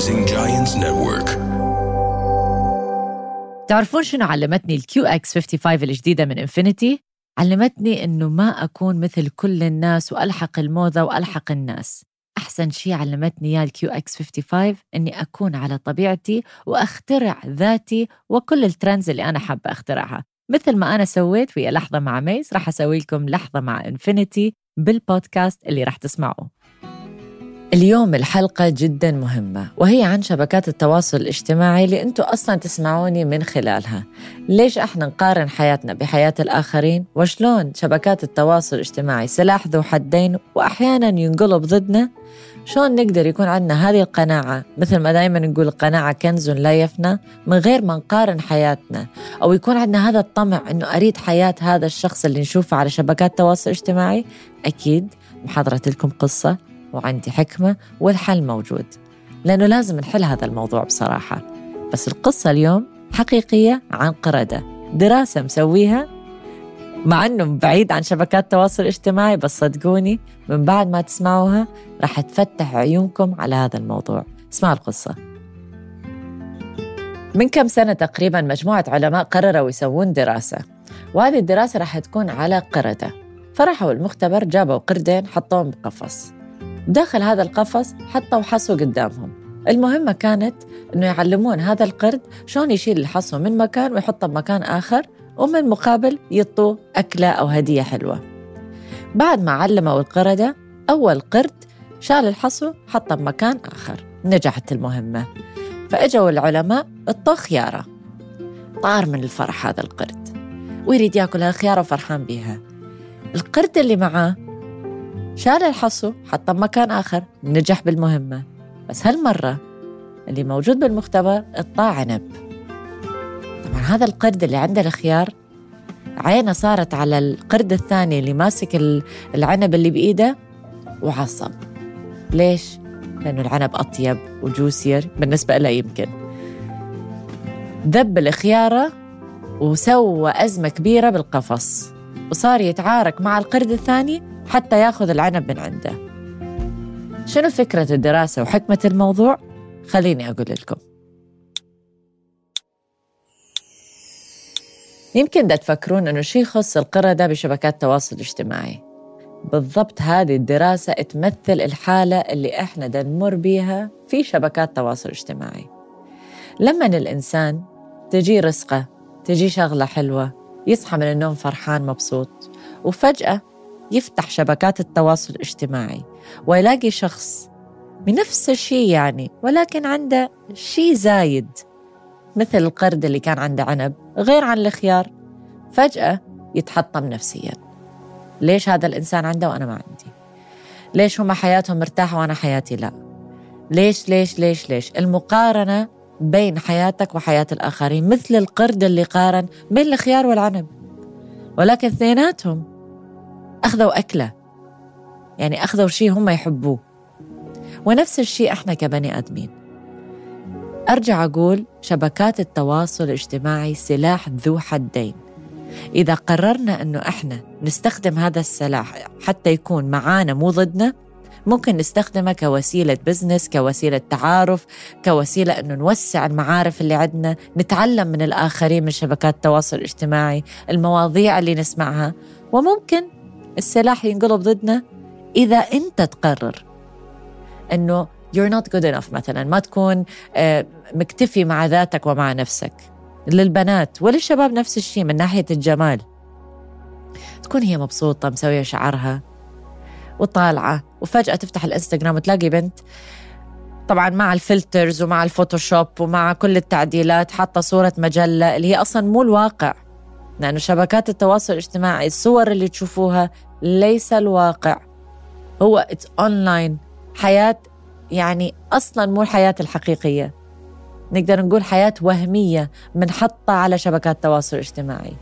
Rising Giants Network. تعرفون شنو علمتني ال QX 55 الجديدة من Infiniti؟ علمتني إنه ما أكون مثل كل الناس وألحق الموضة وألحق الناس. أحسن شيء علمتني إياه ال QX 55 إني أكون على طبيعتي وأخترع ذاتي وكل ال trends اللي أنا حابة أخترعها. مثل ما أنا سويت ويا لحظة مع ميس راح أسوي لكم لحظة مع Infiniti بالبودكاست اللي راح تسمعوه. اليوم الحلقة جدا مهمة وهي عن شبكات التواصل الاجتماعي اللي أنتم أصلا تسمعوني من خلالها. ليش إحنا نقارن حياتنا بحياة الآخرين؟ وشلون شبكات التواصل الاجتماعي سلاح ذو حدين وأحيانا ينقلب ضدنا؟ شلون نقدر يكون عندنا هذه القناعة؟ مثل ما دائما نقول القناعة كنز لا يفنى من غير ما نقارن حياتنا. أو يكون عندنا هذا الطمع أنه أريد حياة هذا الشخص اللي نشوفه على شبكات التواصل الاجتماعي؟ أكيد. محضرة لكم قصة. وعندي حكمة والحل موجود. لأنه لازم نحل هذا الموضوع بصراحة. بس القصة اليوم حقيقية عن قردة. دراسة مسويها مع أنه بعيد عن شبكات التواصل الاجتماعي بس صدقوني من بعد ما تسمعوها راح تفتح عيونكم على هذا الموضوع. اسمعوا القصة. من كم سنة تقريبا مجموعة علماء قرروا يسوون دراسة. وهذه الدراسة راح تكون على قردة. فرحوا المختبر جابوا قردين حطوهم بقفص. داخل هذا القفص حطوا حصو قدامهم. المهمة كانت أنه يعلمون هذا القرد شلون يشيل الحصو من مكان ويحطه بمكان آخر ومن مقابل يطوا أكلة أو هدية حلوة. بعد ما علموا القردة أول قرد شال الحصو حطه بمكان آخر. نجحت المهمة. فأجوا العلماء اطوا خيارة. طار من الفرح هذا القرد. ويريد ياكل هالخيارة وفرحان بيها. القرد اللي معاه شال الحصو حطه بمكان آخر نجح بالمهمة. بس هالمرة اللي موجود بالمختبر قطاع عنب. طبعا هذا القرد اللي عنده الخيار عينه صارت على القرد الثاني اللي ماسك العنب اللي بإيده وعصب. ليش؟ لأنه العنب أطيب وجوسير بالنسبة له يمكن. ذب الخيارة وسوى أزمة كبيرة بالقفص. وصار يتعارك مع القرد الثاني حتى ياخذ العنب من عنده. شنو فكرة الدراسة وحكمة الموضوع؟ خليني أقول لكم. يمكن دا تفكرون أنه شيء يخص القردة بشبكات التواصل الاجتماعي بالضبط هذه الدراسة تمثل الحالة اللي إحنا نمر بيها في شبكات التواصل الاجتماعي لما الإنسان تجي رزقه تجي شغلة حلوة يصحى من النوم فرحان مبسوط وفجأة يفتح شبكات التواصل الاجتماعي ويلاقي شخص بنفس الشيء يعني ولكن عنده شيء زايد مثل القرد اللي كان عنده عنب غير عن الخيار فجأة يتحطم نفسيا. ليش هذا الإنسان عنده وأنا ما عندي؟ ليش هم حياتهم مرتاحة وأنا حياتي لا؟ ليش ليش ليش ليش؟ المقارنة بين حياتك وحياة الآخرين مثل القرد اللي قارن بين الخيار والعنب. ولكن اثنيناتهم أخذوا أكلة. يعني أخذوا شيء هم يحبوه. ونفس الشيء إحنا كبني آدمين. أرجع أقول شبكات التواصل الاجتماعي سلاح ذو حدين. إذا قررنا أنه إحنا نستخدم هذا السلاح حتى يكون معانا مو ضدنا ممكن نستخدمه كوسيلة بزنس كوسيلة تعارف كوسيلة أنه نوسع المعارف اللي عندنا نتعلم من الآخرين من شبكات التواصل الاجتماعي المواضيع اللي نسمعها. وممكن السلاح ينقلب ضدنا إذا أنت تقرر أنه you're not good enough مثلا ما تكون آه، مكتفي مع ذاتك ومع نفسك. للبنات وللشباب نفس الشيء من ناحية الجمال. تكون هي مبسوطة مسوية شعرها وطالعة وفجأة تفتح الإنستغرام وتلاقي بنت. طبعا مع ال filters ومع الفوتوشوب ومع كل التعديلات حاطة صورة مجلة اللي هي أصلا مو الواقع. لأنه شبكات التواصل الاجتماعي الصور اللي تشوفوها ليس الواقع. هو it's online حياة يعني أصلا مو الحياة الحقيقية. نقدر نقول حياة وهمية منحطة على شبكات التواصل الاجتماعي.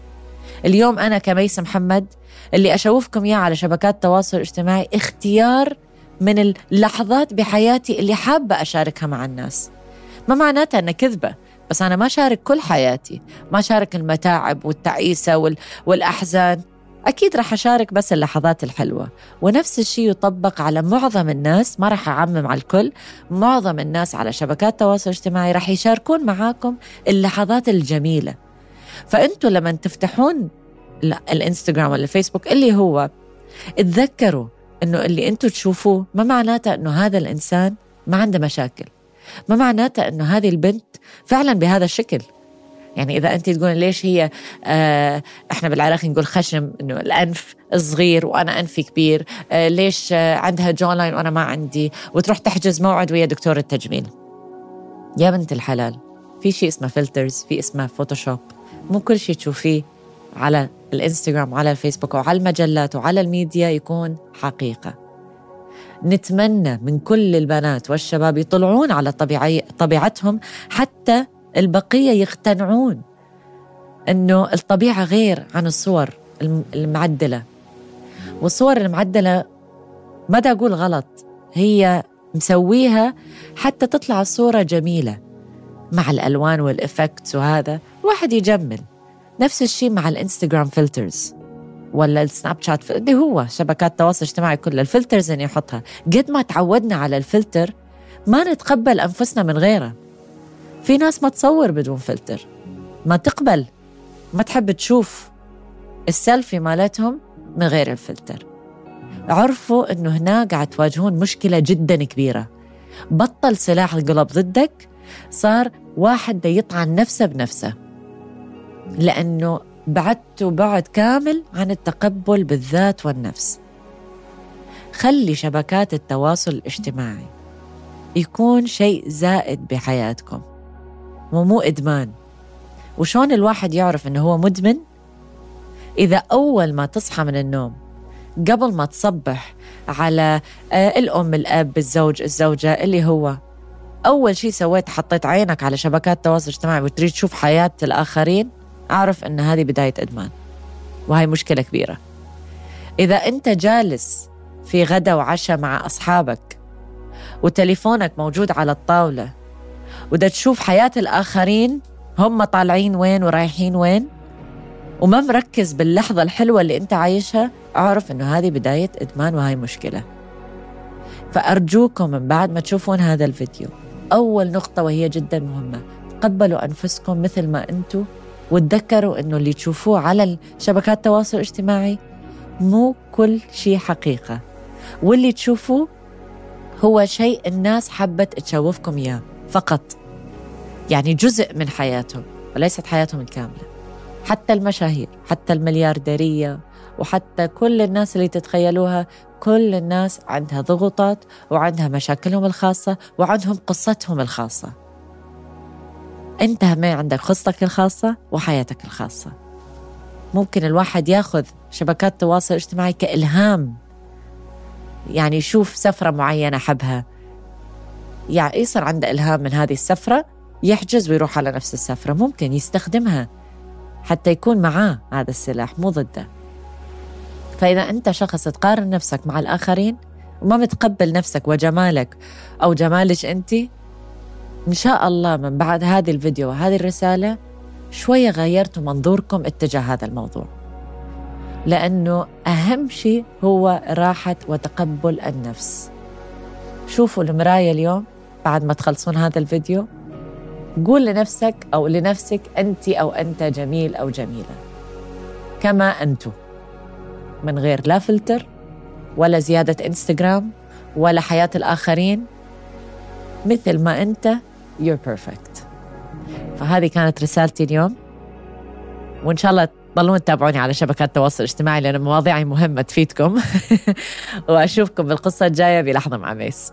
اليوم أنا كميس محمد اللي أشوفكم إياه على شبكات التواصل الاجتماعي اختيار من اللحظات بحياتي اللي حابة أشاركها مع الناس. ما معناتها أنها كذبة. بس أنا ما شارك كل حياتي. ما شارك المتاعب والتعيسة وال... والأحزان. أكيد رح أشارك بس اللحظات الحلوة. ونفس الشيء يطبق على معظم الناس. ما رح أعمم على الكل. معظم الناس على شبكات التواصل الاجتماعي رح يشاركون معاكم اللحظات الجميلة. فأنتوا لما تفتحون الإنستغرام ولا الفيسبوك اللي هو اتذكروا إنه اللي أنتم تشوفوه ما معناته إنه هذا الإنسان ما عنده مشاكل. ما معناته إنه هذه البنت فعلا بهذا الشكل؟ يعني إذا انت تقول ليش هي آه إحنا بالعراقي نقول خشم إنه الأنف صغير وأنا أنفي كبير آه ليش آه عندها jawline وأنا ما عندي؟ وتروح تحجز موعد ويا دكتور التجميل. يا بنت الحلال في شيء اسمه filters في اسمه فوتوشوب مو كل شيء تشوفيه على الإنستغرام وعلى الفيسبوك وعلى المجلات وعلى الميديا يكون حقيقة. نتمنى من كل البنات والشباب يطلعون على طبيعي طبيعتهم حتى البقية يقتنعون إنه الطبيعة غير عن الصور المعدلة. والصور المعدلة ما دا أقول غلط هي مسويها حتى تطلع الصورة جميلة مع الألوان وال effects وهذا. واحد يجمل نفس الشيء مع الإنستغرام filters. ولا السناب شات اللي هو شبكات التواصل الاجتماعي كلها ال filters اللي يحطها قد ما تعودنا على الفلتر ما نتقبل أنفسنا من غيره. في ناس ما تصور بدون فلتر. ما تقبل ما تحب تشوف السيلفي مالتهم من غير الفلتر. عرفوا إنه هنا قاعد تواجهون مشكلة جدا كبيرة. بطل سلاح القلب ضدك صار واحد يطعن نفسه بنفسه. لأنه بعدت بعد كامل عن التقبل بالذات والنفس. خلي شبكات التواصل الاجتماعي يكون شيء زائد بحياتكم ومو إدمان. وشون الواحد يعرف إنه هو مدمن؟ إذا أول ما تصحى من النوم قبل ما تصبح على آه، الأم الأب الزوج الزوجة اللي هو أول شيء سويت حطيت عينك على شبكات التواصل الاجتماعي وتريد تشوف حياة الآخرين؟ أعرف أن هذه بداية إدمان وهي مشكلة كبيرة. إذا أنت جالس في غدا وعشاء مع أصحابك وتليفونك موجود على الطاولة ودا تشوف حياة الآخرين هم طالعين وين ورايحين وين وما مركز باللحظة الحلوة اللي أنت عايشها أعرف أنه هذه بداية إدمان وهي مشكلة. فأرجوكم من بعد ما تشوفون هذا الفيديو أول نقطة وهي جدا مهمة تقبلوا أنفسكم مثل ما أنتم وتذكروا إنه اللي تشوفوه على شبكات التواصل الاجتماعي مو كل شيء حقيقة. واللي تشوفوه هو شيء الناس حبت تشوفكم إياه فقط. يعني جزء من حياتهم وليست حياتهم الكاملة. حتى المشاهير حتى المليارديرية وحتى كل الناس اللي تتخيلوها كل الناس عندها ضغوطات وعندها مشاكلهم الخاصة وعندهم قصتهم الخاصة. انت ما عندك قصتك الخاصة وحياتك الخاصة. ممكن الواحد ياخذ شبكات التواصل الاجتماعي كإلهام. يعني يشوف سفرة معينة حبها يعني يصير عنده إلهام من هذه السفرة يحجز ويروح على نفس السفرة. ممكن يستخدمها حتى يكون معاه هذا السلاح مو ضده. فإذا أنت شخص تقارن نفسك مع الآخرين وما متقبل نفسك وجمالك أو جمالك أنت إن شاء الله من بعد هذه الفيديو وهذه الرسالة شوية غيرتوا منظوركم اتجاه هذا الموضوع. لأنه أهم شيء هو راحة وتقبل النفس. شوفوا المراية اليوم بعد ما تخلصون هذا الفيديو. قول لنفسك أو لنفسك أنت أو أنت جميل أو جميلة. كما أنتم. من غير لا فلتر ولا زيادة إنستغرام ولا حياة الآخرين. مثل ما أنت you're perfect. فهذه كانت رسالتي اليوم. وإن شاء الله تضلون تتابعوني على شبكات التواصل الاجتماعي لأن مواضيعي مهمة تفيدكم. وأشوفكم بالقصة الجاية بلحظة مع ميس.